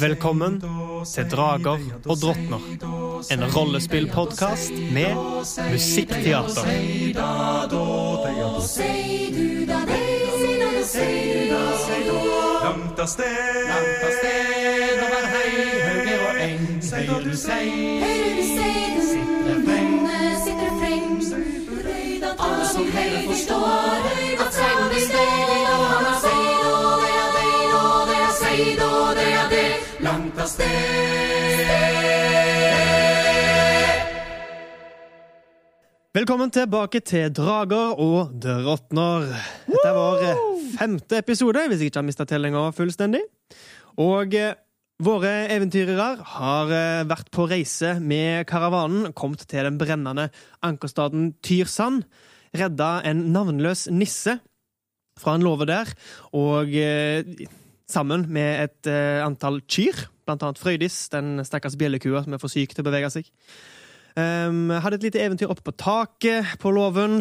Velkommen til Drager og drottner. En rollespillpodkast med musikkteater. Langt av sted, langt av sted over hei, høyre og eng, høyre du sei, sitter freng, alle som heller forstår, at Velkommen tilbake til Drager og drottner. Dette er vår eh, femte episode, hvis jeg ikke har mista tellinga fullstendig. Og eh, våre eventyrere har eh, vært på reise med karavanen, kommet til den brennende ankerstaden Tyrsand, redda en navnløs nisse fra en låve der, og sammen med et eh, antall kyr, blant annet Frøydis, den stakkars bjellekua som er for syk til å bevege seg. Um, hadde et lite eventyr oppe på taket på låven.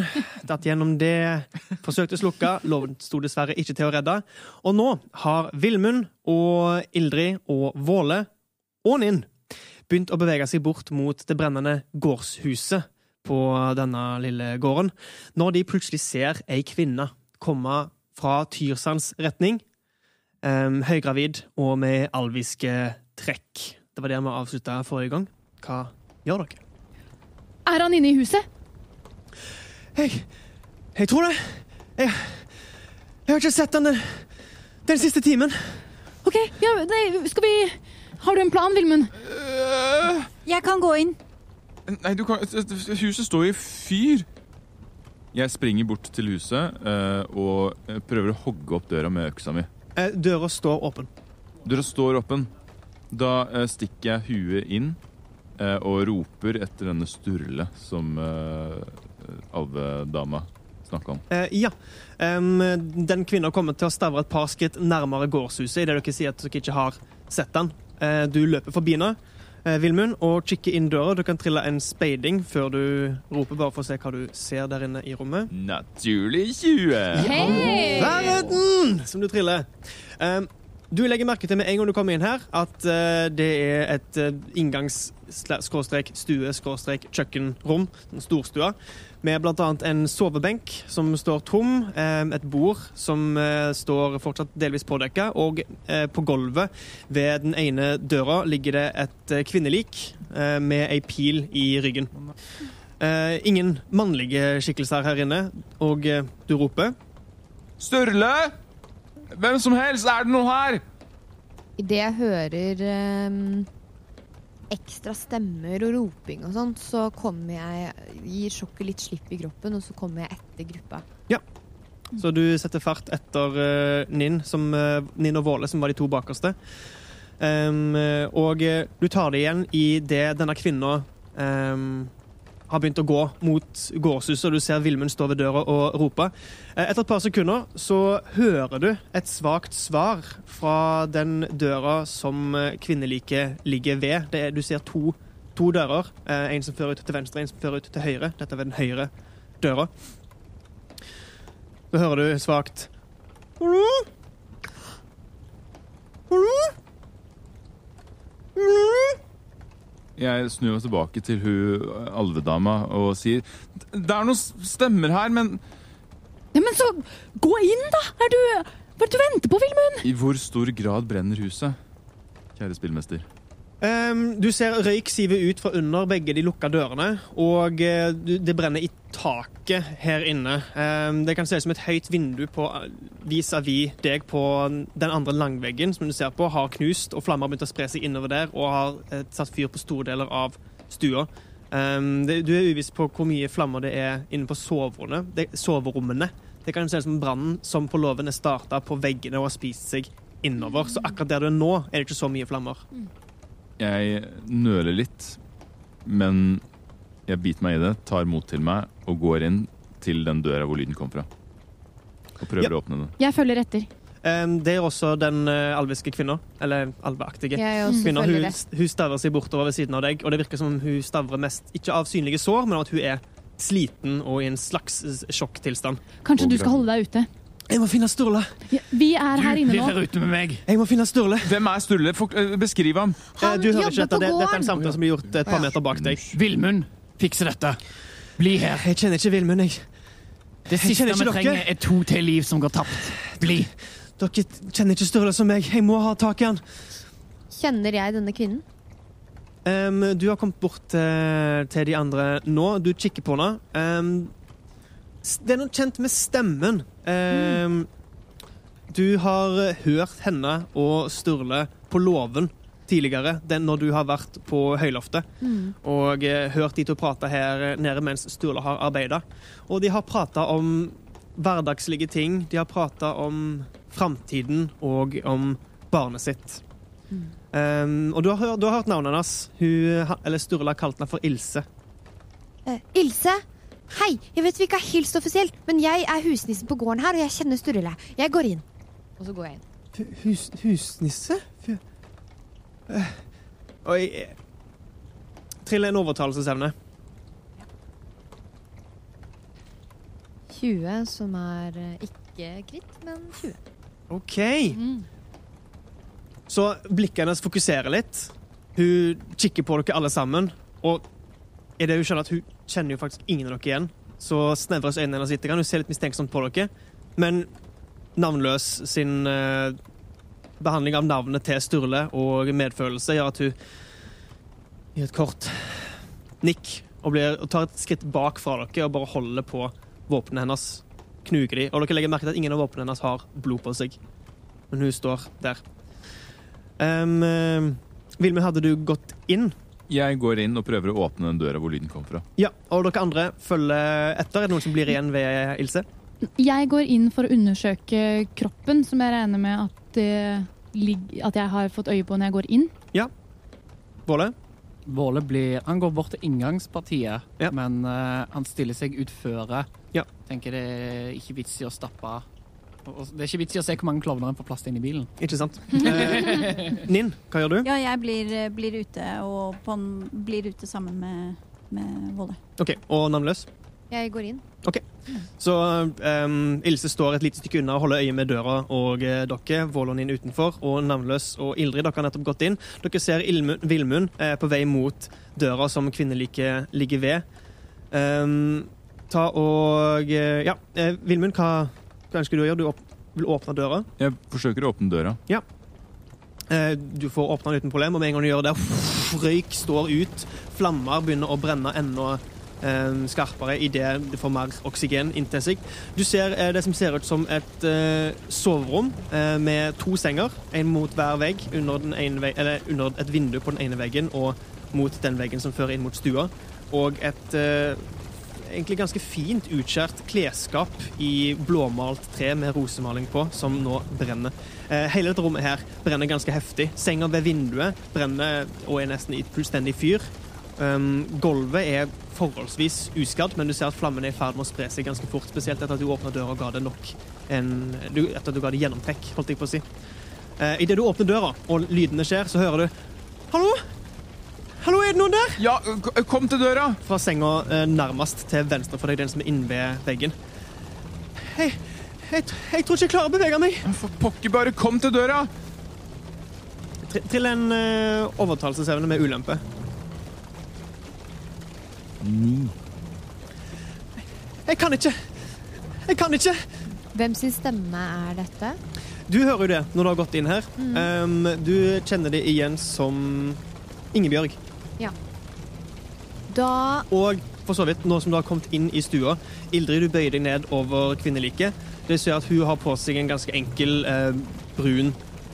Datt gjennom det. Forsøkte å slukke. Låven sto dessverre ikke til å redde. Og nå har Vilmund og Ildrid og Våle og Ninn begynt å bevege seg bort mot det brennende gårdshuset på denne lille gården, når de plutselig ser ei kvinne komme fra Tyrsands retning, um, høygravid og med alviske trekk. Det var det vi avslutta forrige gang. Hva gjør dere? Er han inne i huset? Jeg, jeg tror det. Jeg, jeg har ikke sett han den, den siste timen. Ok, ja, nei, skal vi Har du en plan, Vilmund? Jeg kan gå inn. Nei, du kan Huset står i fyr. Jeg springer bort til huset uh, og eh, prøver å hogge opp døra med øksa mi. Eh, Døra står åpen. Døra står åpen. Da eh, stikker jeg huet inn eh, og roper etter denne Sturle som alvedama snakka om. Eh, ja. Den kvinna kommer til å stavre et par skritt nærmere gårdshuset idet dere sier at dere ikke har sett den. Eh, du løper forbi henne, Vilmund, og kikke inn døra. Du kan trille en speiding før du roper, bare for å se hva du ser der inne i rommet. Naturlig 20! Hei! Verden! Som du triller. Um, du legger merke til med en gang du kommer inn her, at uh, det er et uh, inngangs-stue-kjøkkenrom, en storstua, med annet en sovebenk som står tom, eh, et bord som eh, står fortsatt delvis pådekka, og eh, på gulvet ved den ene døra ligger det et kvinnelik med ei pil i ryggen. Eh, ingen mannlige skikkelser her inne, og du roper. Sturle! Hvem som helst, er det noe her? Idet jeg hører ehm, ekstra stemmer og roping og sånn, så kommer jeg Gir sjokket litt slipp i kroppen, og så kommer jeg etter gruppa. Ja. Så du setter fart etter uh, Ninn, eh, Ninn og Våle, som var de to bakerste. Eh, og uh, du tar det igjen i det denne kvinna em, har begynt å gå mot gårdshuset, og du ser Vilmund stå ved døra og rope. Eh, Etter et par sekunder så hører du et svakt svar fra den døra som eh, kvinneliket ligger ved. Er, du ser to, to dører. eh, En som fører ut til venstre, en som fører ut til høyre. Dette er ved den høyre døra. Så hører du svakt Hallo? Hallo? Hallo? Jeg snur meg tilbake til hun alvedama og sier Det er noen stemmer her, men Ja, men så gå inn, da! Er du Hva er det du venter på, Vilmund? i hvor stor grad brenner huset? Kjære spillmester. Ehm, du ser røyk sive ut fra under begge de lukka dørene, og uh, det brenner i taket her inne. Um, det kan se ut som et høyt vindu vis-à-vis deg på den andre langveggen som du ser på, har knust, og flammer har begynt å spre seg innover der, og har uh, satt fyr på store deler av stua. Um, det, du er uviss på hvor mye flammer det er inne på soverommene. Det, soverommene. Det kan se ut som brannen som på låven er starta på veggene og har spist seg innover. Så akkurat der du er nå, er det ikke så mye flammer. Jeg nøler litt, men Jeg biter meg i det, tar mot til meg og går inn til den døra hvor lyden kom fra. Og prøver Ja. å åpne den. Jeg følger etter. Det er også den eh, alviske kvinna, eller alveaktige. Kvinna, hun, hun stavrer seg bortover ved siden av deg, og det virker som om hun stavrer mest ikke av synlige sår, men av at hun er sliten og i en slags sjokktilstand. Kanskje du skal holde deg ute. Jeg må finne Sturle! Ja, vi er her inne blir nå. her ute med meg. Jeg må finne Sturle! Hvem er Sturle? Eh, Beskriv ham. Eh, Han du hører ikke dette. Det, dette er en samtale som blir gjort et par meter bak deg. Vilmund, fikse dette. Bli her. Jeg kjenner ikke Vilmund, jeg. Det siste vi dere. trenger, er to til liv som går tapt. Bli. Dere kjenner ikke Sturle som meg. Jeg må ha tak i han. Kjenner jeg denne kvinnen? Um, du har kommet bort uh, til de andre nå. Du kikker på henne. S- det er noe kjent med stemmen. Em, Du har eh, hørt henne og Sturle på låven tidligere, den når du har vært på høyloftet. Og eh, hørt de to prate her eh, nede mens Sturle har arbeida. Og de har prata om hverdagslige ting. De har prata om framtiden og om barnet sitt. Um, og du har, du har hørt navnet hennes. Hun, eller Sturle har kalt henne for Ilse. Eh, Ilse? Hei, jeg vet vi ikke har hilst offisielt, men jeg er husnissen på gården her, og jeg kjenner Sturle. Jeg går inn. Og så går jeg inn. Hus, husnisse? Fy- Eh, Oi eh, Trill en overtalelsesevne. 20, som er eh, ikke kritt, men 20. OK. Så blikket hennes fokuserer litt. Hun kikker på dere alle sammen. Og er det hun skjønner at hun kjenner jo faktisk ingen av dere igjen, så snevres øynene hennes litt. Hun ser litt mistenksomt på dere. Men Navnløs sin eh, behandling av navnet til Sturle og medfølelse gjør at hun gir et kort nikk og, blir, og tar et skritt bak fra dere og bare holder på våpnene hennes. Knuger de. Og dere legger merke til at ingen av våpnene hennes har blod på seg. Men hun står der. Um, Vilmund, hadde du gått inn? Jeg går inn og prøver å åpne den døra hvor lyden kom fra. Ja. Og dere andre følger etter? Er det noen som blir igjen ved Ilse? Jeg går inn for å undersøke kroppen, som jeg regner med at, at jeg har fått øye på når jeg går inn. Ja. Våle? Våle blir Han går bort til inngangspartiet, Ja. men uh, han stiller seg ut føre. Ja. Tenker det er ikke vits i å stappe Det er ikke vits i å se hvor mange klovner han får plass til inn i bilen. Ikke sant? Eh, Ninn, hva gjør du? Ja, jeg blir, blir ute og på en, blir ute sammen med, med Våle. OK. Og navnløs? Jeg går inn. OK. Så um, Ilse står et lite stykke unna og holder øye med døra og eh, dere. Og Ninn utenfor, og Navnløs og Ildrid, dere har nettopp gått inn. Dere ser Villmund Vilmund eh, på vei mot døra som kvinneliket ligger ved. Um, ta og eh, Ja, Villmund, hva, hva ønsker du å gjøre? Du åp vil åpne døra. Jeg forsøker å åpne døra. Eh, du får åpne den uten problem, og med en gang du gjør det, røyk står ut. Flammer begynner å brenne enda eh, skarpere idet det får mer oksygen inntil seg. Du ser eh, det som ser ut som et eh, soverom eh, med to senger, en mot hver vegg, under, den ene veg eller under et vindu på den ene veggen og mot den veggen som fører inn mot stua, og et egentlig ganske fint utskjært klesskap i blåmalt tre med rosemaling på, som nå brenner. Eh, hele dette rommet her brenner ganske heftig. Senga ved vinduet brenner og er nesten i fullstendig fyr. Um, gulvet er forholdsvis uskadd, men du ser at flammen er i ferd med å spre seg ganske fort. Spesielt etter at du åpna døra og ga det nok en, Etter at du ga det gjennomtrekk, holdt jeg på å si. Uh, Idet du åpner døra, og lydene skjer, så hører du Hallo? Hallo, er det noen der? Ja, kom til døra! Fra senga eh, nærmest til venstre for deg, den som er inne ved veggen. Hei, jeg, jeg tror ikke jeg klarer å bevege meg. For pokker bare, kom til døra! Tri- Trill en uh, overtalelsesevne med ulempe. Ni. Jeg kan ikke. Jeg kan ikke. Hvem sin stemme er dette? Du hører jo det når du har gått inn her. Um, du kjenner det igjen som Ingebjørg. Da Og for så vidt, nå som du har kommet inn i stua, Ildrid, du bøyer deg ned over kvinneliket. Det ser at hun har på seg en ganske enkel eh, brun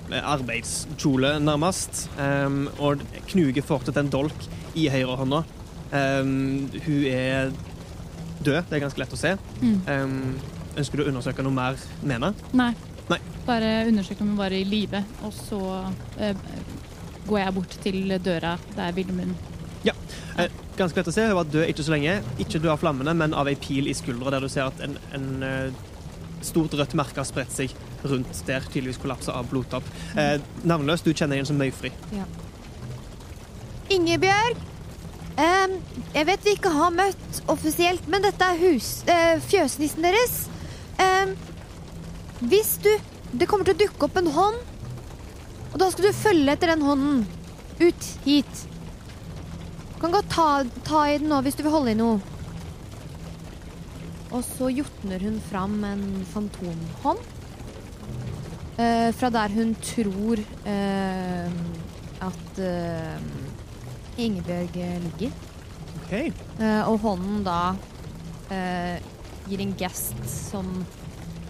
eh, arbeidskjole, nærmest. Um, og knuger fortsatt en dolk i høyrehånda. Um, hun er død, det er ganske lett å se. Mm. Um, ønsker du å undersøke noe mer med henne? Nei. Nei. Bare undersøke om hun var i live, og så eh, går jeg bort til døra der Vildemund Ja. Eh, ganske lett å se. Hun var død ikke så lenge. Ikke død av flammene, men av ei pil i skuldra, der du ser at en, en eh, stort rødt merke har spredt seg rundt der, tydeligvis kollapsa av blodtopp. Eh, navnløs, du kjenner igjen som Møyfri. Ingebjørg, Um, jeg vet vi ikke har møtt offisielt, men dette er hus, uh, fjøsnissen deres. Um, hvis du Det kommer til å dukke opp en hånd, og da skal du følge etter den hånden. Ut hit. Du kan godt ta, ta i den nå hvis du vil holde i noe. Og så jotner hun fram en fantomhånd. eh, fra der hun tror eh, at eh, Ingebjørg ligger. Okay. Eh, og hånden da eh, gir en gest som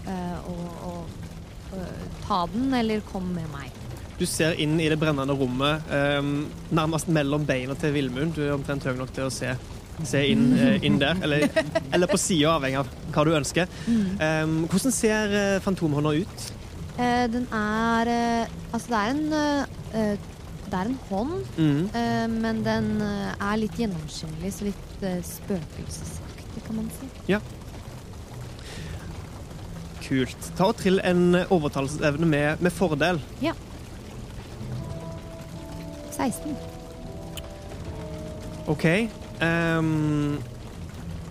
eh, å, å eh, ta den, eller kom med meg. Du ser inn i det brennende rommet, eh, nærmest mellom beina til Villmund. Du er omtrent høy nok til å se, se inn, eh, inn der, eller, eller på sida, avhengig av hva du ønsker. Eh, hvordan ser eh, fantomhånda ut? Eh, den er Altså, det er en Det er en hånd, Mm. eh, men den er litt gjennomskinnelig, så litt uh, spøkelsesaktig, kan man si. Ja. Kult. Ta og trill en overtalelsesevne med, med fordel. 16. OK. Um,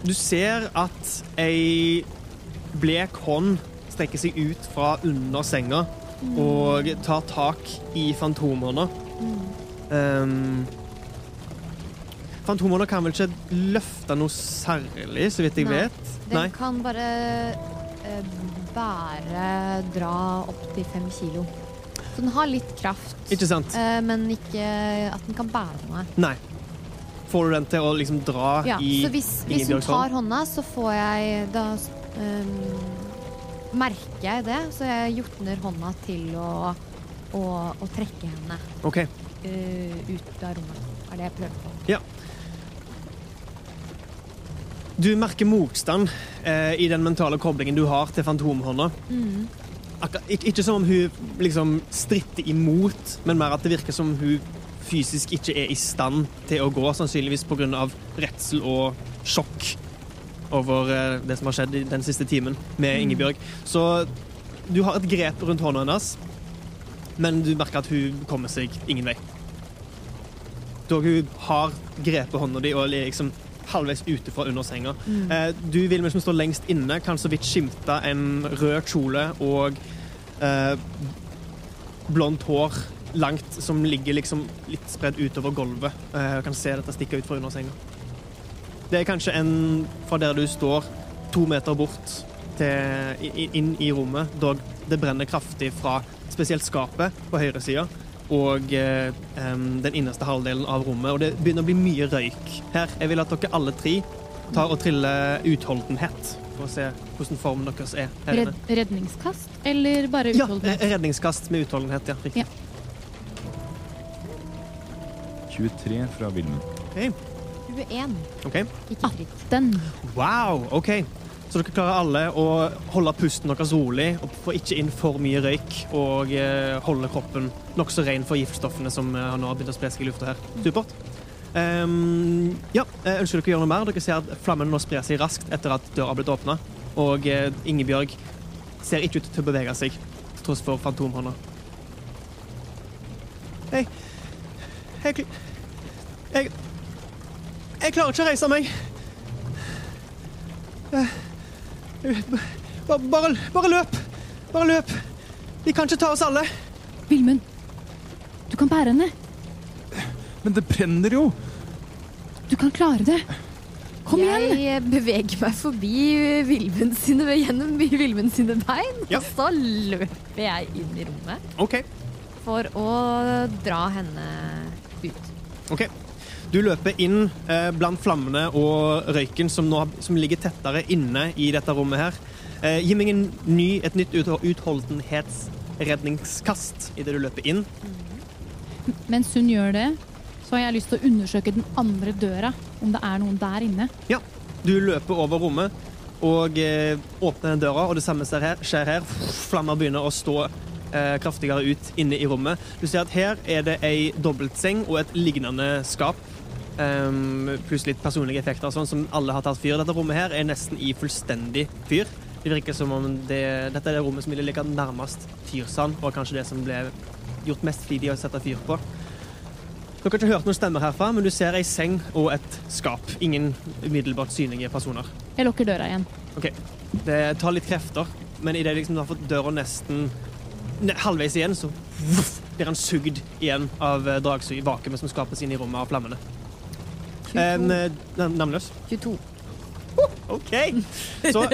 du ser at ei blek hånd strekker seg ut fra under senga og tar tak i fantomhånda. Um, fantomhånda kan vel ikke løfte noe særlig, så vidt jeg Nei. vet? Den Nei. kan bare uh, bære dra opp til fem kilo. Så den har litt kraft, Ikke sant? eh, men ikke at den kan bære noe. Nei. Får du den til å liksom dra Ja, i så hvis, hvis hun tar hånda, så får jeg Da ehm, merker jeg det, så jeg jotner hånda til å, å, å trekke henne OK. eh, ut av rommet. Er det jeg prøver på. Du merker motstand eh, i den mentale koblingen du har til fantomhånda. Mm. Akkurat, ikke, som om hun liksom stritter imot, men mer at det virker som hun fysisk ikke er i stand til å gå, sannsynligvis pga. redsel og sjokk over eh, det som har skjedd den siste timen med Ingebjørg. Så du har et grep rundt hånda hennes, men du merker at hun kommer seg ingen vei. Dog hun har grepet hånda di og liksom halvveis ute fra under senga. Eh, du, vil som står lengst inne, kan så vidt skimte en rød kjole og eh, blondt hår langt som ligger liksom litt spredd utover gulvet. Eh, kan se dette stikke ut fra under senga. Det er kanskje en fra der du står, to meter bort til, inn i rommet, dog det brenner kraftig fra spesielt skapet på høyresida og um, den innerste halvdelen av rommet. Og det begynner å bli mye røyk her. Jeg vil at dere alle tre tar og triller utholdenhet for å se hvordan formen deres er her inne. Red, redningskast, eller bare utholdenhet? Ja, redningskast med utholdenhet, ja. Riktig. Ja. 23 fra Vilmund. 21. OK. Ikke fritt. Den. Wow, OK. Så dere klarer alle å holde pusten deres rolig og få ikke inn for mye røyk, og eh, holde kroppen nokså ren for giftstoffene som eh, nå har begynt å spre seg i lufta her. Supert. Um, ja, ønsker dere å gjøre noe mer? Dere ser at flammen nå sprer seg raskt etter at døra har blitt åpna, og eh, Ingebjørg ser ikke ut til å bevege seg, til tross for fantomhånda. Jeg Jeg Jeg Jeg klarer ikke å reise meg. Bare, bare, bare løp! Bare løp! De kan ikke ta oss alle. Vilmund, du kan bære henne. Men det brenner jo! Du kan klare det. Kom igjen. Jeg beveger meg forbi Vilmund sine, gjennom Vilmund sine bein, Ja. og så løper jeg inn i rommet OK. for å dra henne ut. ok. Du løper inn eh, blant flammene og røyken som, nå, som ligger tettere inne i dette rommet her. Eh, gi meg en ny, et nytt ut, utholdenhetsredningskast idet du løper inn. Mens hun gjør det, så har jeg lyst til å undersøke den andre døra, om det er noen der inne. Ja. Du løper over rommet og eh, åpner den døra, og det samme skjer her. Skjer her. Flammer begynner å stå eh, kraftigere ut inne i rommet. Du ser at her er det ei dobbeltseng og et lignende skap. Ehm, pluss litt personlige effekter og sånn, som alle har tatt fyr. Dette rommet her er nesten i fullstendig fyr. Det virker som om det, dette er det rommet som ville ligge nærmest Tyrsand, og kanskje det som ble gjort mest flidig å sette fyr på. Dere har ikke hørt noen stemmer herfra, men du ser ei seng og et skap. Ingen umiddelbart synlige personer. Jeg lukker døra igjen. Det tar litt krefter, men idet liksom du har fått døra nesten ne- halvveis igjen, så blir han sugd igjen av eh, vakuumet som skapes inn i rommet av flammene. En, eh, navnløs. 22. OK! Så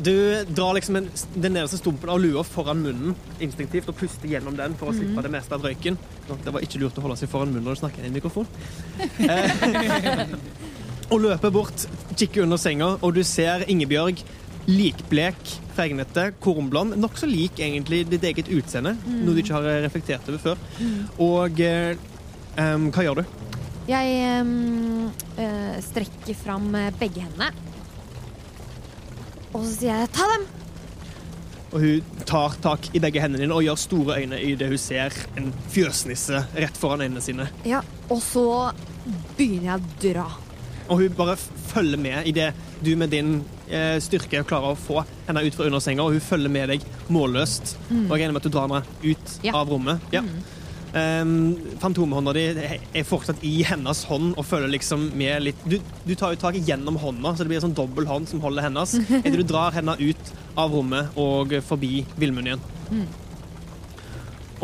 du drar liksom en, den nederste stumpen av lua foran munnen instinktivt og puster gjennom den for å slippe det meste av røyken. Det var ikke lurt å holde seg foran munnen når du snakker i en mikrofon. Eh, og løper bort, kikker under senga, og du ser Ingebjørg likblek, fregnete, kornblond. Nokså lik egentlig ditt eget utseende, noe du ikke har eh, reflektert over før. Og eh, hva gjør du? Jeg eh, strekker fram eh, begge hendene. Og så sier jeg 'ta dem'. Og hun tar tak i begge hendene dine og gjør store øyne i det hun ser en fjøsnisse rett foran øynene sine. Ja, og så begynner jeg å dra. Og hun bare følger med idet du med din eh, styrke klarer å få henne ut fra under senga, og hun følger med deg målløst. Og jeg regner med at du drar henne ut Ja. av rommet. Ja. Um, Fantomhånda di er fortsatt i hennes hånd og følger liksom med litt Du, du tar jo tak gjennom hånda, så det blir en sånn dobbel hånd som holder hennes. etter du drar henne ut av rommet og forbi Villmund igjen.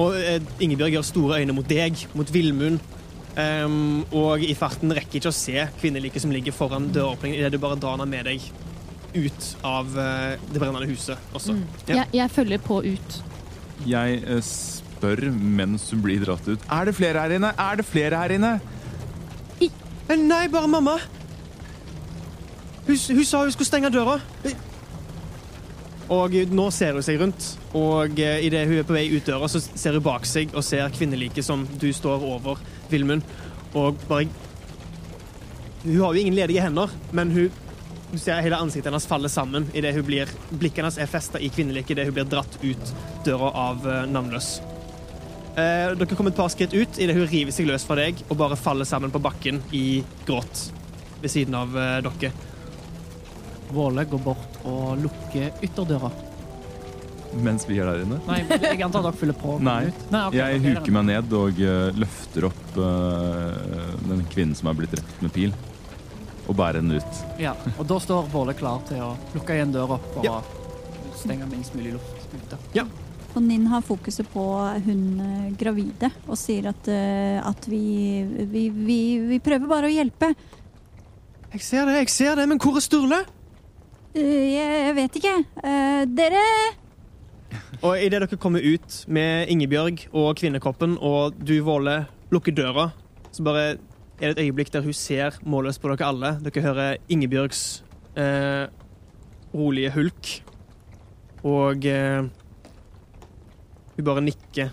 Og eh, Ingebjørg gjør store øyne mot deg, mot Villmund. Um, og i farten rekker ikke å se kvinneliket som ligger foran døråpningen, idet du bare drar henne med deg ut av uh, det brennende huset også. Ja. Jeg, jeg følger på ut. Jeg eh, spør mens hun blir dratt ut. Er det flere her inne? Er det flere her inne? I Nei, bare mamma. Hun, hun sa hun skulle stenge døra. Og nå ser hun seg rundt, og eh, idet hun er på vei ut døra, så ser hun bak seg og ser kvinneliket som du står over Vilmund, og bare Hun har jo ingen ledige hender, men hun du ser hele ansiktet hennes falle sammen idet hun blir Blikket hennes er festa i kvinneliket idet hun blir dratt ut døra av eh, navnløs. Eh, dere kommer et par skritt ut idet hun river seg løs fra deg og bare faller sammen på bakken i gråt ved siden av eh, dere. Våle går bort og lukker ytterdøra. Mens vi er der inne? Nei, jeg antar dere fyller på. Nei. ut. Nei ok, Jeg huker meg ned og eh, løfter opp eh, den kvinnen som er blitt drept med pil, og bærer den ut. Ja, og da står Våle klar til å lukke igjen døra og Ja. stenge minst mulig luft ute. Og Ninn har fokuset på hun eh, gravide og sier at, eh, at vi, vi, vi, vi prøver bare å hjelpe. Jeg ser det, jeg ser det, men hvor er Sturle? Eh, jeg vet ikke. Eh, dere Og idet dere kommer ut med Ingebjørg og kvinnekroppen, og du, Våle, lukker døra, så bare er det et øyeblikk der hun ser målløst på dere alle. Dere hører Ingebjørgs eh, rolige hulk, og eh, hun bare nikker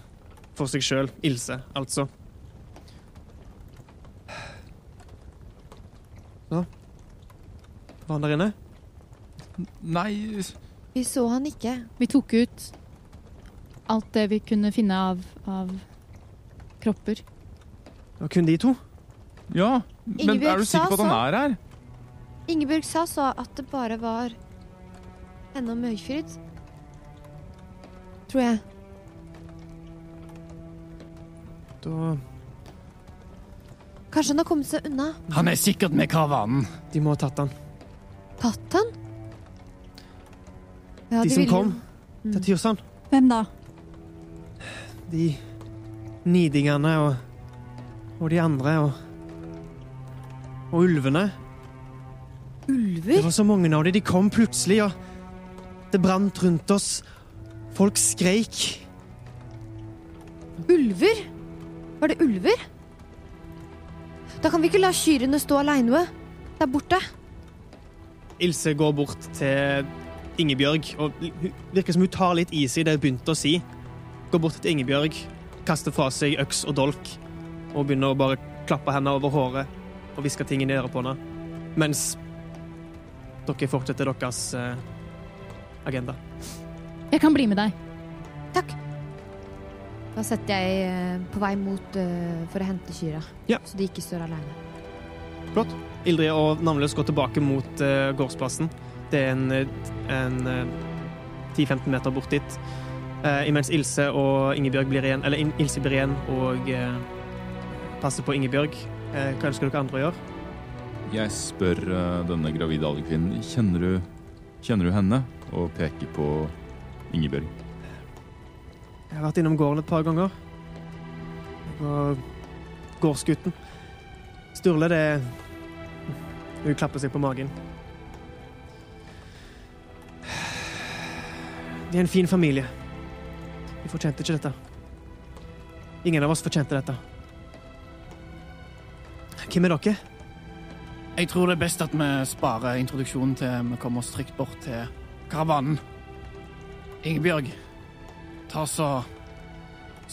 for seg sjøl. Ilse, altså. Så Var han der inne? Nei Vi så han ikke. Vi tok ut alt det vi kunne finne av, av kropper. Det var kun de to. Ja, men Ingebjørg er du sikker på at han er her? Ingebjørg sa så at det bare var henne og Møgfryd. Tror jeg. Da Kanskje han har kommet seg unna. Han er sikkert med karavanen. De må ha tatt han. Tatt han? Ja, De som ville kom til Tyrsand. Hvem da? De nidingene og, og de andre og Og ulvene. Det var så mange av dem. De kom plutselig, og det brant rundt oss. Folk skreik. Ulver? Var det ulver? Da kan vi ikke la kyrne stå aleine der borte. Ilse går bort til Ingebjørg, og virker som hun tar litt is i det hun begynte å si. Går bort til Ingebjørg, kaster fra seg øks og dolk og begynner å bare klappe henne over håret og hviske ting inn i øret på henne. Mens dere fortsetter deres eh, agenda. Jeg kan bli med deg. Takk. Da setter jeg eh, på vei mot eh, for å hente kyrne, Ja. så de ikke står alene. Flott. Ildrid og Navnløs går tilbake mot eh, gårdsplassen. Det er en, en eh, 10-15 meter bort dit. Eh, imens Ilse og Ingebjørg blir igjen, eller Ilse blir igjen og passer på Ingebjørg. Eh, hva ønsker dere andre å gjøre? Jeg spør denne gravide alderkvinnen kjenner du, kjenner du henne, og peker på Ingebjørg. Jeg har vært innom gården et par ganger. Og gårdsgutten. Sturle, det Hun klapper seg på magen. Vi er en fin familie. Vi fortjente ikke dette. Ingen av oss fortjente dette. Hvem er dere? Jeg tror det er best at vi sparer introduksjonen til vi kommer oss trygt bort til karavanen. Ingebjørg, ta så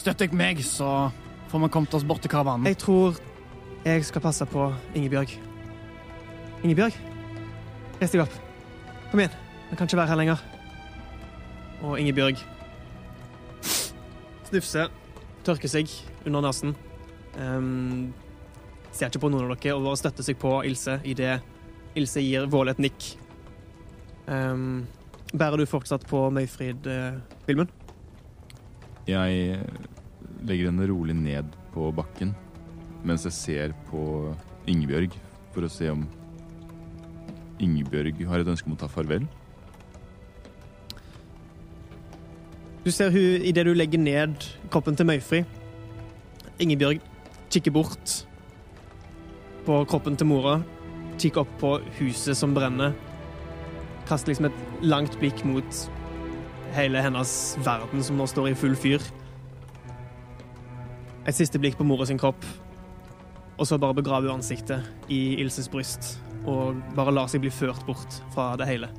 Støtt deg meg, så får vi kommet oss bort til karavanen. Jeg tror jeg skal passe på Ingebjørg. Ingebjørg, reis deg opp. Kom igjen. Vi kan ikke være her lenger. Og Ingebjørg snufser, tørker seg under nesen. Um, ser ikke på noen av dere og bare støtter seg på Ilse idet Ilse gir Våle et nikk. Um, bærer du fortsatt på Møyfrid-filmen? Jeg legger henne rolig ned på bakken mens jeg ser på Ingebjørg for å se om Ingebjørg har et ønske om å ta farvel. Du ser hun idet du legger ned kroppen til Møyfri. Ingebjørg kikker bort på kroppen til mora, kikker opp på huset som brenner. Kaster liksom et langt blikk mot hele hennes verden som nå står i full fyr. Et siste blikk på mora sin kropp, og så bare begraver hun ansiktet i Ilses bryst og bare lar seg bli ført bort fra det hele.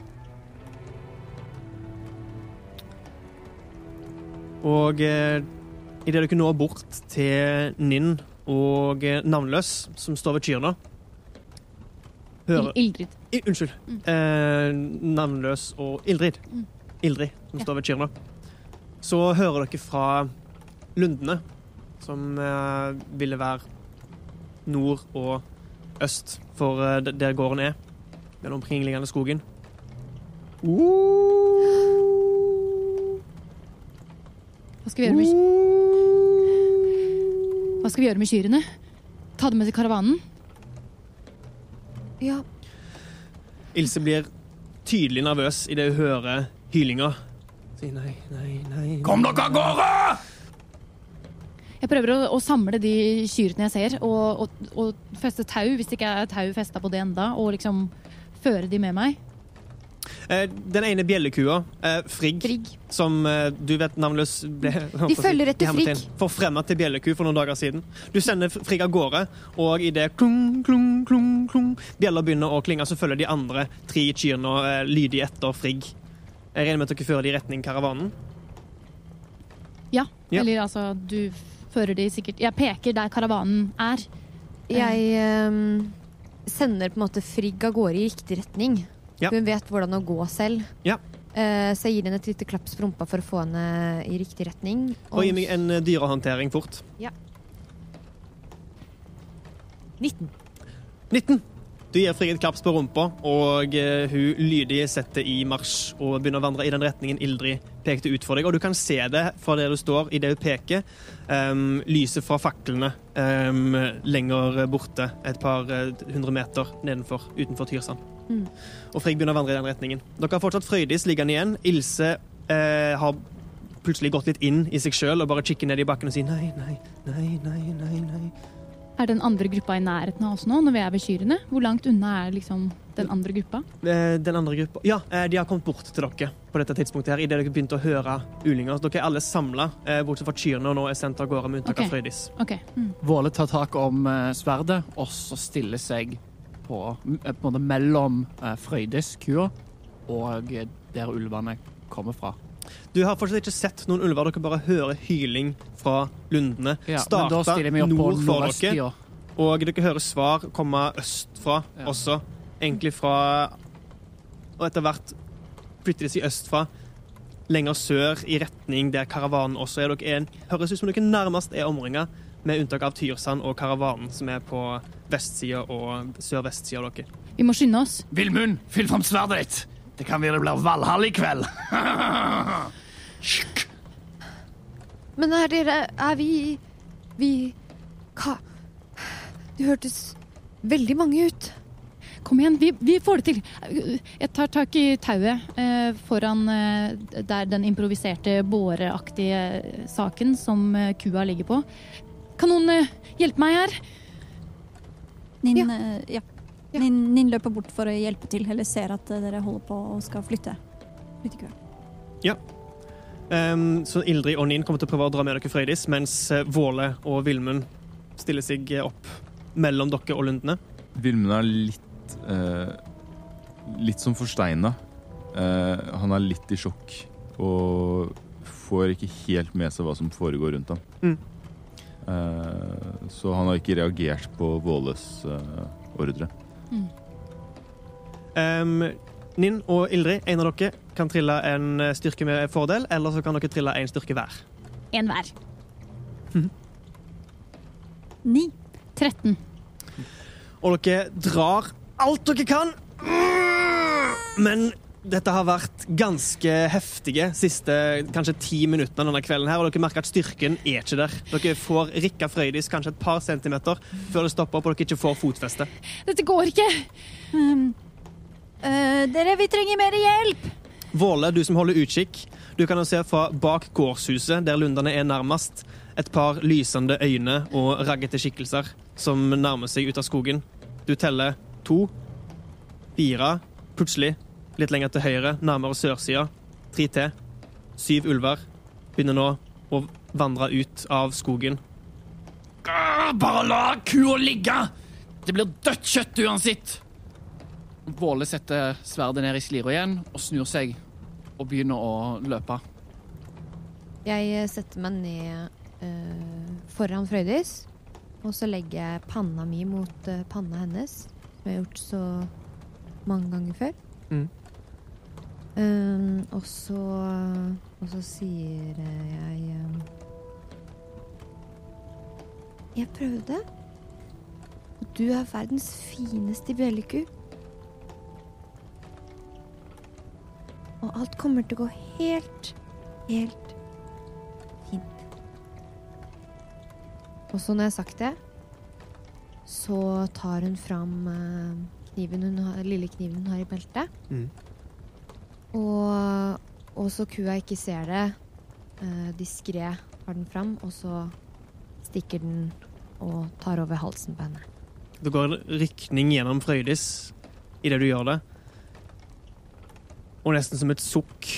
Og eh, idet dere når bort til Ninn og eh, Navnløs, som står ved kyrne hører, Ildrid. I, Unnskyld. Mm. Eh, navnløs og Ildrid. Mm. Ildrid, som Ja. står ved kyrne. Så hører dere fra Lundene, som eh, ville være nord og øst for eh, der gården er, den omkringliggende skogen. Hva skal vi gjøre med, hva skal vi gjøre med kyrne? Ta dem med til karavanen? Ja, Ilse blir tydelig nervøs idet hun hører hylinga. Si nei, nei, nei. Kom dere av gårde! Jeg prøver å, å samle de kyrne jeg ser, og, og, og feste tau, hvis det ikke er tau festa på det enda, og liksom føre de med meg. Eh, Den ene bjellekua, eh, Frigg, Frigg. som eh, du vet navnløs ble De følger etter Frigg. Forfremma til bjelleku for noen dager siden. Du sender Frigg av gårde, og idet klung, klung, klung, klung, bjella begynner å klinge, så følger de andre tre kyrne lydig etter Frigg. Jeg regner med at dere fører de i retning karavanen. Ja. Ja. Eller altså, du fører de sikkert Jeg peker der karavanen er. jeg ehm, sender på en måte Frigg av gårde i riktig retning. Ja. Hun vet hvordan å gå selv. Ja. Eh, så jeg gir henne et lite klaps på rumpa for å få henne i riktig retning. Og gi meg en eh, dyrehåndtering fort. 19. 19. Du gir Frigg et klaps på rumpa, og eh, hun lydig setter i marsj og begynner å vandre i den retningen Ildrid pekte ut for deg. Og du kan se det fra der du står, i det hun peker. Um, lyset fra faklene um, lenger borte, et par eh, hundre meter nedenfor, utenfor Tyrsand. Mm. Og Frigg begynner å vandre i den retningen. Dere har fortsatt Frøydis liggende igjen. Ilse eh, har plutselig gått litt inn i seg sjøl og bare kikker ned i bakken og sier nei, nei, nei, nei, nei. nei. Er den andre gruppa i nærheten av oss nå, når vi er ved kyrne? Hvor langt unna er liksom den andre gruppa? Eh, Den andre gruppa Ja, eh, de har kommet bort til dere på dette tidspunktet her, idet dere begynte å høre ulinger. Dere er alle samla, bortsett fra kyrne, og nå er sendt av gårde med unntak Ok. av Frøydis. Okay. Mm. Våle tar tak om eh, sverdet, og så stiller seg på, eh, på en måte mellom eh, Frøydis, kua, og eh, der ulvene kommer fra. Du har fortsatt ikke sett noen ulver, dere bare hører hyling fra lundene. Ja, Starta nord for dere, og dere hører svar komme østfra Ja. også. Egentlig fra Og etter hvert flytter de seg østfra. lenger sør, i retning der karavanen også er. Dere er høres ut som dere nærmest er omringa, med unntak av Tyrsand og karavanen, som er på vestsida og sørvestsida av dere. Vi må skynde oss. Villmund, fyll fram sverdet ditt! Det kan være det blir Valhall i kveld. Men er dere Er vi Vi Hva Det hørtes veldig mange ut. Kom igjen, vi, vi får det til. Jeg tar tak i tauet eh, foran eh, der den improviserte båreaktige saken som eh, kua ligger på. Kan noen eh, hjelpe meg her? Nin, Ja. eh, ja. Ja. Nin, Nin løper bort for å hjelpe til, eller ser at eh, dere holder på og skal flytte. Flytte kua. Ehm, så Ildrid og Nin kommer til å prøve å dra med dere Frøydis, mens eh, Våle og Vilmund stiller seg opp mellom dere og lundene. Vilmund er litt uh, Litt som forsteina. Uh, han er litt i sjokk og får ikke helt med seg hva som foregår rundt ham. Mm. Uh, så han har ikke reagert på Våles ordre. Um, Nin og Ildrid, en av dere kan trille en eh, styrke med fordel, eller så kan dere trille en styrke hver. En hver. Ni. 13. Og dere drar alt dere kan. Men dette har vært ganske heftige siste kanskje ti minuttene denne kvelden. her, Og dere merker at styrken er ikke der. Dere får rikka Frøydis kanskje et par centimeter før det stopper opp og dere ikke får fotfeste. Dette går ikke! Um, uh, dere, vi trenger mer hjelp! Våle, du som holder utkikk, du kan jo se fra bak gårdshuset, der lundene er nærmest, et par lysende øyne og raggete skikkelser som nærmer seg ut av skogen. Du teller to, fire, plutselig, litt lenger til høyre, nærmere sørsida, tre til. Syv ulver begynner nå å vandre ut av skogen. Bare la kua ligge! Det blir dødt kjøtt uansett. Våle setter sverdet ned i slira igjen og snur seg og begynner å løpe. Jeg eh, setter meg ned uh, foran Frøydis, og så legger jeg panna mi mot uh, panna hennes, som jeg har gjort så mange ganger før. Mm. Um, og så Og så sier jeg um, Jeg prøvde. Og du er verdens fineste bjølleku. Og alt kommer til å gå helt, helt fint. Og så når jeg har sagt det, så tar hun fram eh, kniven hun har, lille kniven hun har i beltet. Mm. Og, og så kua ikke ser det, uh, diskré har den fram, og så stikker den og tar over halsen på henne. Det går en rykning gjennom Frøydis idet du gjør det. Og nesten som et sukk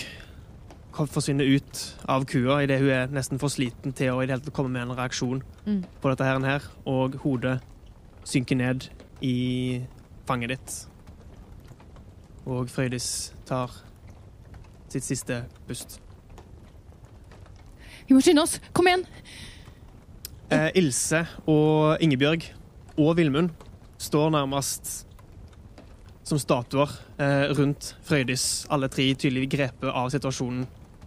forsvinner ut av kua idet hun er nesten for sliten til å i det hele tatt komme med en reaksjon Mm. på dette her, og hodet synker ned i fanget ditt. Og Frøydis tar sitt siste pust. Vi må skynde oss! Kom igjen! Eh, Ilse og Ingebjørg og Vilmund står nærmest som statuer eh, rundt Frøydis, alle tre tydelig grepet av situasjonen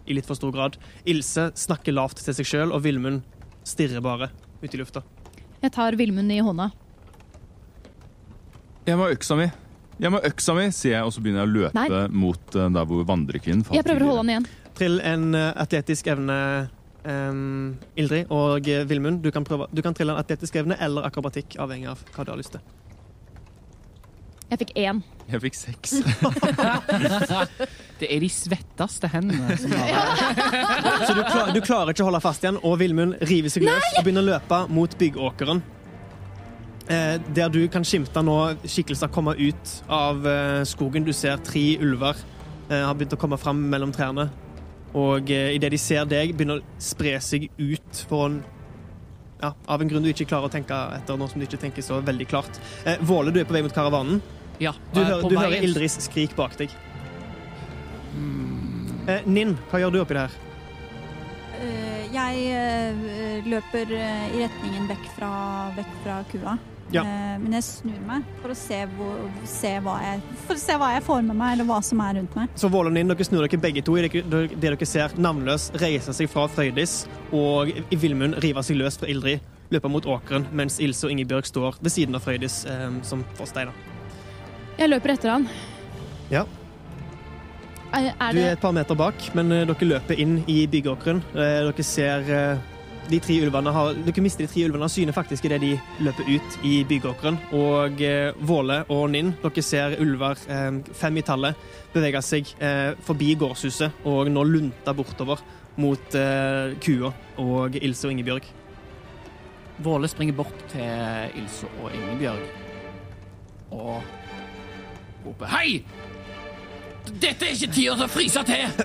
i litt for stor grad. Ilse snakker lavt til seg sjøl, og Vilmund stirrer bare ut i lufta. Jeg tar Vilmund i hånda. Jeg må ha øksa mi! Jeg må ha øksa mi, sier jeg, og så begynner jeg å løpe Nei. mot eh, der hvor vandrekvinnen falt Jeg prøver å holde han igjen. Trill en eh, atletisk evne, um, Ildrid og Vilmund. Du kan, prøve, du kan trille en atletisk evne eller akrobatikk, avhengig av hva du har lyst til. Jeg fikk én. Jeg fikk seks. Det er de svetteste hendene som har Så du, klar, du klarer ikke å holde fast igjen, og Vilmund river seg løs og begynner å løpe mot byggåkeren. Eh, der du kan skimte nå skikkelser komme ut av eh, skogen. Du ser tre ulver eh, har begynt å komme fram mellom trærne. Og eh, idet de ser deg, begynner å spre seg ut foran ja, Av en grunn du ikke klarer å tenke etter, nå som du ikke tenker så veldig klart. Eh, Våle, du er på vei mot karavanen. Ja, Du, hører, du hører Ildris skrik bak deg. Eh, Ninn, hva gjør du oppi det her? Eh, jeg eh, løper eh, i retningen vekk fra, vekk fra kua. Ja. Eh, men jeg snur meg for å se, hvor, se hva jeg, for å se hva jeg får med meg, eller hva som er rundt meg. Så Vål og Ninn, dere snur dere begge to. i Det, det dere ser navnløs reise seg fra Frøydis, og i Vilmund rive seg løs fra Ildrid, løpe mot åkeren, mens Ilse og Ingebjørg står ved siden av Frøydis eh, som forsteiner. Jeg løper etter han. Ja. Er, er Du er et par meter bak, men eh, dere løper inn i byggeåkeren. Eh, Dere ser eh, de tre ulvene har, Dere mister de tre ulvene av syne faktisk idet de løper ut i byggeåkeren. Og Våle og Ninn, dere ser ulver, fem i tallet, bevege seg forbi gårdshuset og nå lunte bortover mot kua og Ilse og Ingebjørg. Våle springer bort til Ilse og Ingebjørg og roper Hei! Dette er ikke tida til å fryse til!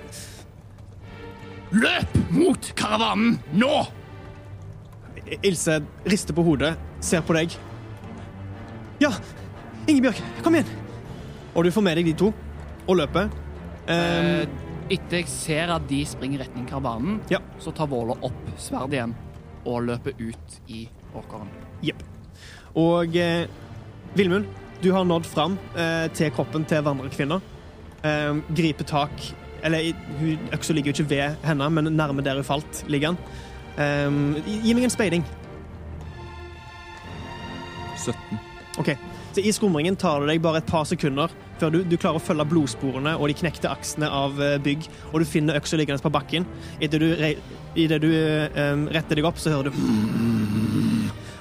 Løp mot karavanen nå! Ilse rister på hodet, ser på deg. Ja, Ingebjørg, kom igjen! Og du får med deg de to og løper. Eh, Eh, Etter jeg ser at de springer retning karavanen, Ja. så tar Våle opp sverdet igjen og løper ut i åkeren. Jepp. Og eh, Vilmund, du har nådd fram eh, til kroppen til vandrekvinna. Eh, griper tak Eller hun- øksa ligger jo ikke ved henne, men nærme der hun falt, ligger han. Eh, gi- meg en speiding. 17. OK. Så I skumringen tar det deg bare et par sekunder før du, du klarer å følge blodsporene og de knekte aksene av eh, bygg, og du finner øksa liggende på bakken. Etter du, i det du eh, retter deg opp, så hører du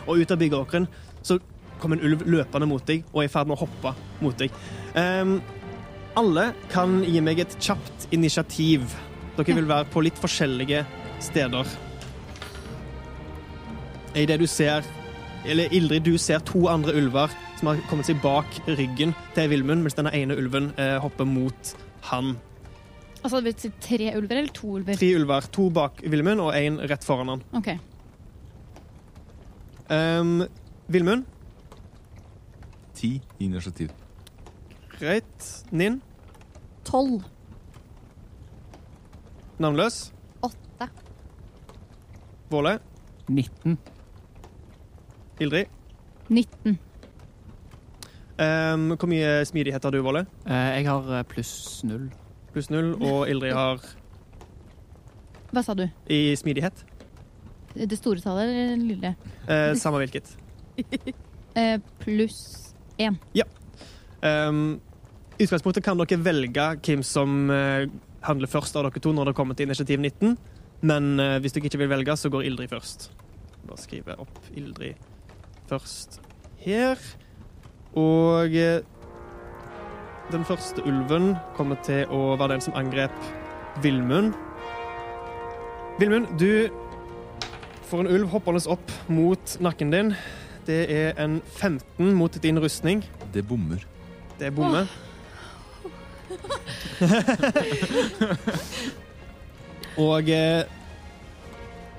Og ut av byggeåkeren så kommer en ulv løpende mot deg og er i ferd med å hoppe mot deg. Um, alle kan gi meg et kjapt initiativ. Dere vil være på litt forskjellige steder. I det du ser Eller Ildrid, du ser to andre ulver som har kommet seg bak ryggen til Vilmund, mens denne ene ulven eh, hopper mot han. Altså, det si tre ulver eller to ulver? Tre ulver. To bak Vilmund og én rett foran han. OK. Um, Vilmund, 10 i initiativ. greit. Ninn, Tolv. navnløs. Åtte. Våle, 19. Ildrid. 19. Um, hvor mye smidighet har du, Våle? Eh, jeg har eh, pluss null. Pluss null. Og Ildrid har Hva sa du? i smidighet. Det store tallet eller det lille? Uh, samme hvilket. uh, Pluss én. Um, I utgangspunktet kan dere velge hvem som uh, handler først av dere to når det kommer til initiativ 19, men uh, hvis dere ikke vil velge, så går Ildrid først. Bare skrive opp Ildrid først her. Og eh, den første ulven kommer til å være den som angrep Vilmund. Vilmund, du får en ulv hoppende opp mot nakken din. Det er en 15 mot din rustning. Det bommer. Det bommer. Og eh,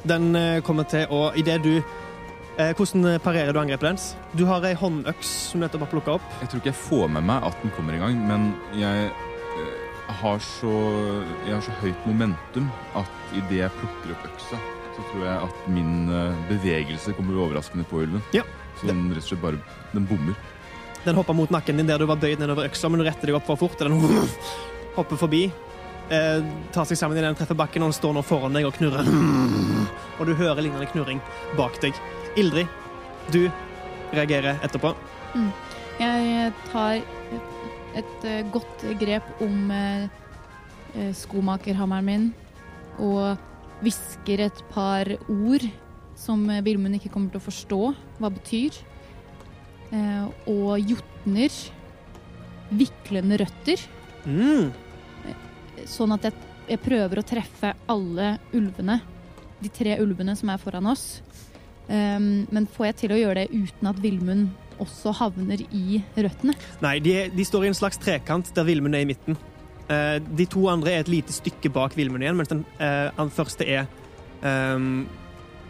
den eh, kommer til å Idet du eh, Hvordan parerer du angrepet dens? Du har ei håndøks som du nettopp har plukka opp. Jeg tror ikke jeg får med meg at den kommer i gang, men jeg eh, har så, jeg har så høyt momentum at idet jeg plukker opp øksa, så tror jeg at min eh, bevegelse kommer overraskende på ulven. Ja. Så den rett og slett bare Den bommer. Den hopper mot nakken din der du var bøyd nedover øksa, men du retter deg opp for fort. og Den hopper forbi. Eh, tar seg sammen i den treffer bakken, og den står nå foran deg og knurrer. Og du hører lignende knurring bak deg. Ildrid, du reagerer etterpå. Jeg tar et eh, godt grep om eh, eh, skomakerhammeren min og hvisker et par ord som eh, Vilmund ikke kommer til å forstå hva betyr. Eh, og jotner viklende røtter, Mm. sånn at jeg, jeg prøver å treffe alle ulvene. De tre ulvene som er foran oss. Um, men får jeg til å gjøre det uten at Vilmund også havner i røttene? Nei, de, de står i en slags trekant der Vilmund er i midten. Eh, de to andre er et lite stykke bak Vilmund igjen, mens den, eh, den første er um,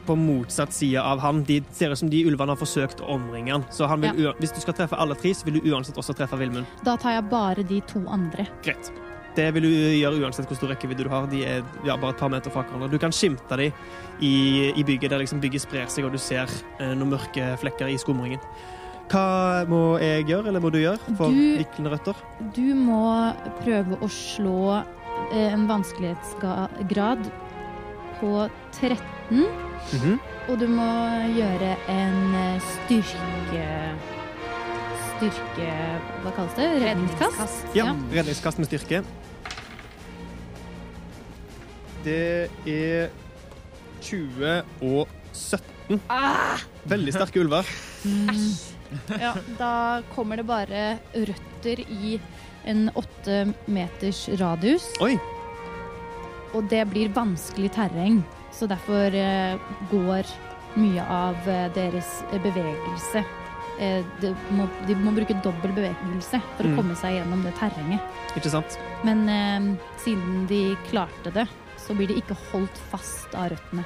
på motsatt side av han. De ser ut som de ulvene har forsøkt å omringe han. Så han ua- hvis du skal treffe alle tre, så vil du uansett også treffe Vilmund. Da tar jeg bare de to andre. Greit. Det vil du gjøre uansett hvor stor rekkevidde du har. De er ja, bare et par meter fra hverandre. Du kan skimte dem i, i bygget der liksom bygget sprer seg, og du ser eh, noen mørke flekker i skumringen. Hva må jeg gjøre, eller må du gjøre, for Du- viklende røtter? Du må prøve å slå eh, en vanskelighetsgrad på 13, Mhm. og du må gjøre en eh, styrke... Styrke... Hva kalles det? Redningskast? Ja, redningskast med styrke. Det er 20 og 17. Veldig sterke ulver. Ja, da kommer det bare røtter i en åtte meters radius. Oi! Og det blir vanskelig terreng, så derfor eh, går mye av eh, deres bevegelse eh, det må, De må bruke dobbel bevegelse for Mm. å komme seg gjennom det terrenget. Ikke sant? Men eh, siden de klarte det, så blir de ikke holdt fast av røttene.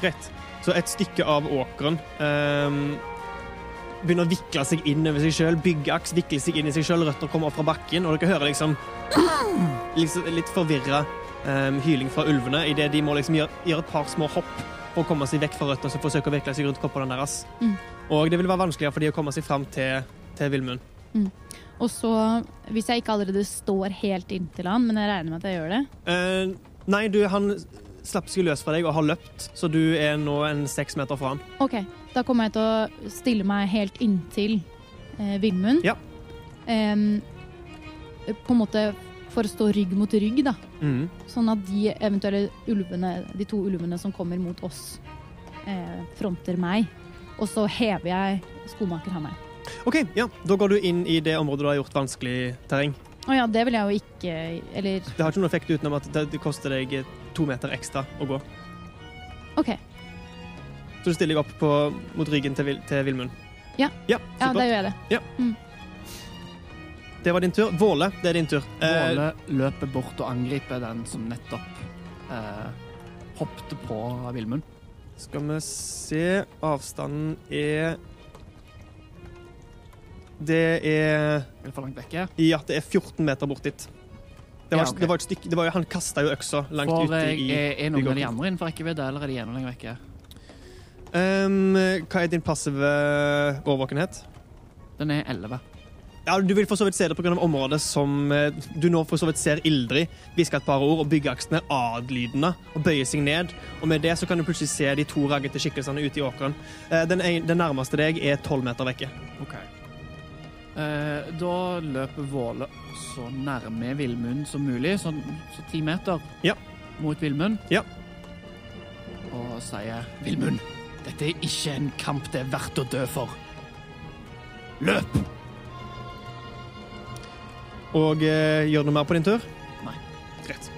Greit. Så et stykke av åkeren ehm, begynner å vikle seg inn over seg sjøl. Byggeaks vikler seg inn i seg sjøl, røtter kommer opp fra bakken, og dere hører liksom, liksom litt forvirra um, hyling fra ulvene idet de må liksom gjøre, gjøre et par små hopp for å komme seg vekk fra røttene og forsøker å vikle seg rundt koppene deres. Mm. Og det vil være vanskeligere for de å komme seg fram til, til Villmund. Og så, hvis jeg ikke allerede står helt inntil han, men jeg regner med at jeg gjør det uh, nei, du, han slapp seg løs fra deg og har løpt, så du er nå en seks meter fra han. OK, da kommer jeg til å stille meg helt inntil eh, Villmund. Ja. Em, på en måte for å stå rygg mot rygg, da. Mm. Sånn at de eventuelle ulvene, de to ulvene som kommer mot oss, eh, fronter meg. Og så hever jeg skomakerhammeren. OK, ja. Da går du inn i det området du har gjort vanskelig terreng. Å ja, det vil jeg jo ikke Eller Det har ikke noen effekt utenom at det, det koster deg to meter ekstra å gå. OK. Så du stiller deg opp på, mot ryggen til, Vil- til Vilmund. Ja. ja, Ja, det gjør jeg det. det var din tur. Våle, det er din tur. Eh, Våle løper bort og angriper den som nettopp eh, hoppet på Vilmund. skal vi se Avstanden er Det er Er det for langt vekke? Ja, det er 14 meter bort dit. Det var, Ja, okay. det var et stykke det var, Han kasta jo øksa langt For ute i er, er noen av de andre innenfor rekkevidde, eller er de enda lenger vekke? Um, hva er din passive årvåkenhet? Den er 11. Ja, Du vil for så vidt se det pga. området som eh, du nå for så vidt ser Ildrid hviske et par ord, og byggeaksene adlydende og bøyer seg ned. Og med det så kan du plutselig se de to raggete skikkelsene ute i åkeren. Eh, Den, en, den nærmeste deg er tolv meter vekke. Ok. Eh, da løper Våle så nærme Villmund som mulig, sånn så ti meter Ja. mot Villmund. Ja. Og sier Villmund, dette er ikke en kamp det er verdt å dø for. Løp! Og eh, gjør du noe mer på din tur? Nei. Greit.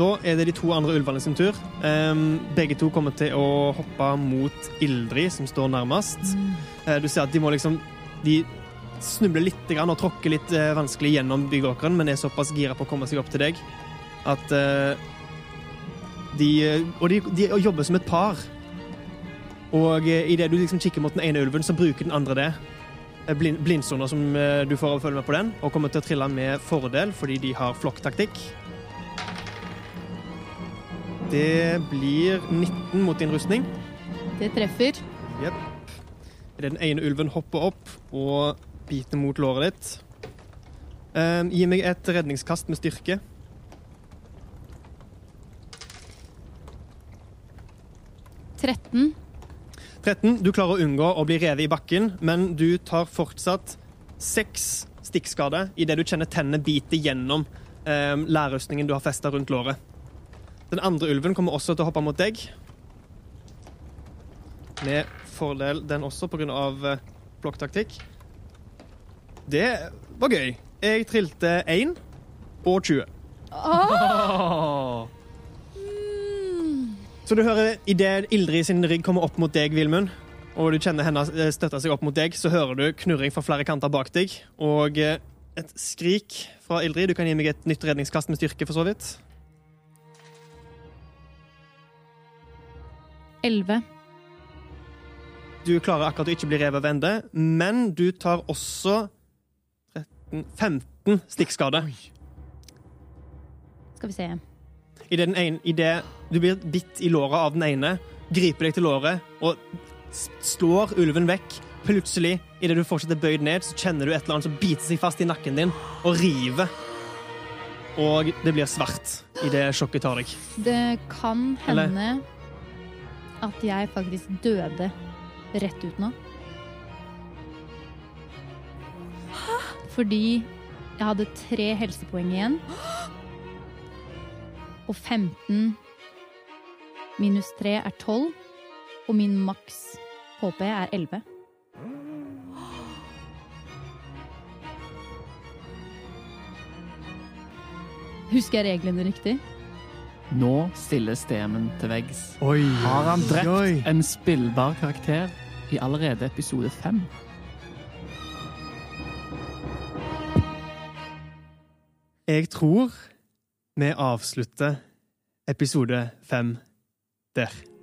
Da er det de to andre ulvene sin tur. Um, begge to kommer til å hoppe mot Ildrid, som står nærmest. Eh, du ser at de må liksom De snubler litt grann og tråkker litt uh, vanskelig gjennom byggeåkeren, men er såpass gira på å komme seg opp til deg at uh, de, Og de, de jobber som et par. Og eh, idet du liksom kikker mot den ene ulven, så bruker den andre det. Eh, Blind, blindsoner som eh, du får av å følge med på den, og kommer til å trille med fordel fordi de har flokktaktikk. Det blir 19 mot din rustning. Det treffer. Jepp. Idet den ene ulven hopper opp og biter mot låret ditt. Um, gi meg et redningskast med styrke. Tretten. 13. Du klarer å unngå å bli revet i bakken, men du tar fortsatt seks stikkskader idet du kjenner tennene bite gjennom eh, lærrustningen du har festa rundt låret. Den andre ulven kommer også til å hoppe mot deg. Med fordel den også, pga. Uh, blokktaktikk. Det var gøy. Jeg trilte 1 og 20. Så du hører idet Ildrid sin rygg kommer opp mot deg, Vilmund, og du kjenner henne eh, støtte seg opp mot deg, så hører du knurring fra flere kanter bak deg, og eh, et skrik fra Ildrid. Du kan gi meg et nytt redningskast med styrke, for så vidt. Elleve. Du klarer akkurat å ikke bli revet over ende, men du tar også 13, 15 stikkskade. Skal vi se. Idet den ene- i det du blir bitt i låret av den ene, griper deg til låret og slår ulven vekk. Plutselig idet du fortsetter bøyd ned, så kjenner du et eller annet som biter seg fast i nakken din og river. Og det blir svart idet sjokket tar deg. Det kan Eller- hende at jeg faktisk døde rett ut nå. Fordi jeg hadde tre helsepoeng igjen. Og 15 minus tre er 12. Og min maks HP er 11. Husker jeg reglene riktig? Nå stilles DM-en til veggs. Oi, Har han drept oi. en spillbar karakter i allerede episode fem? Jeg tror vi avslutter episode fem der.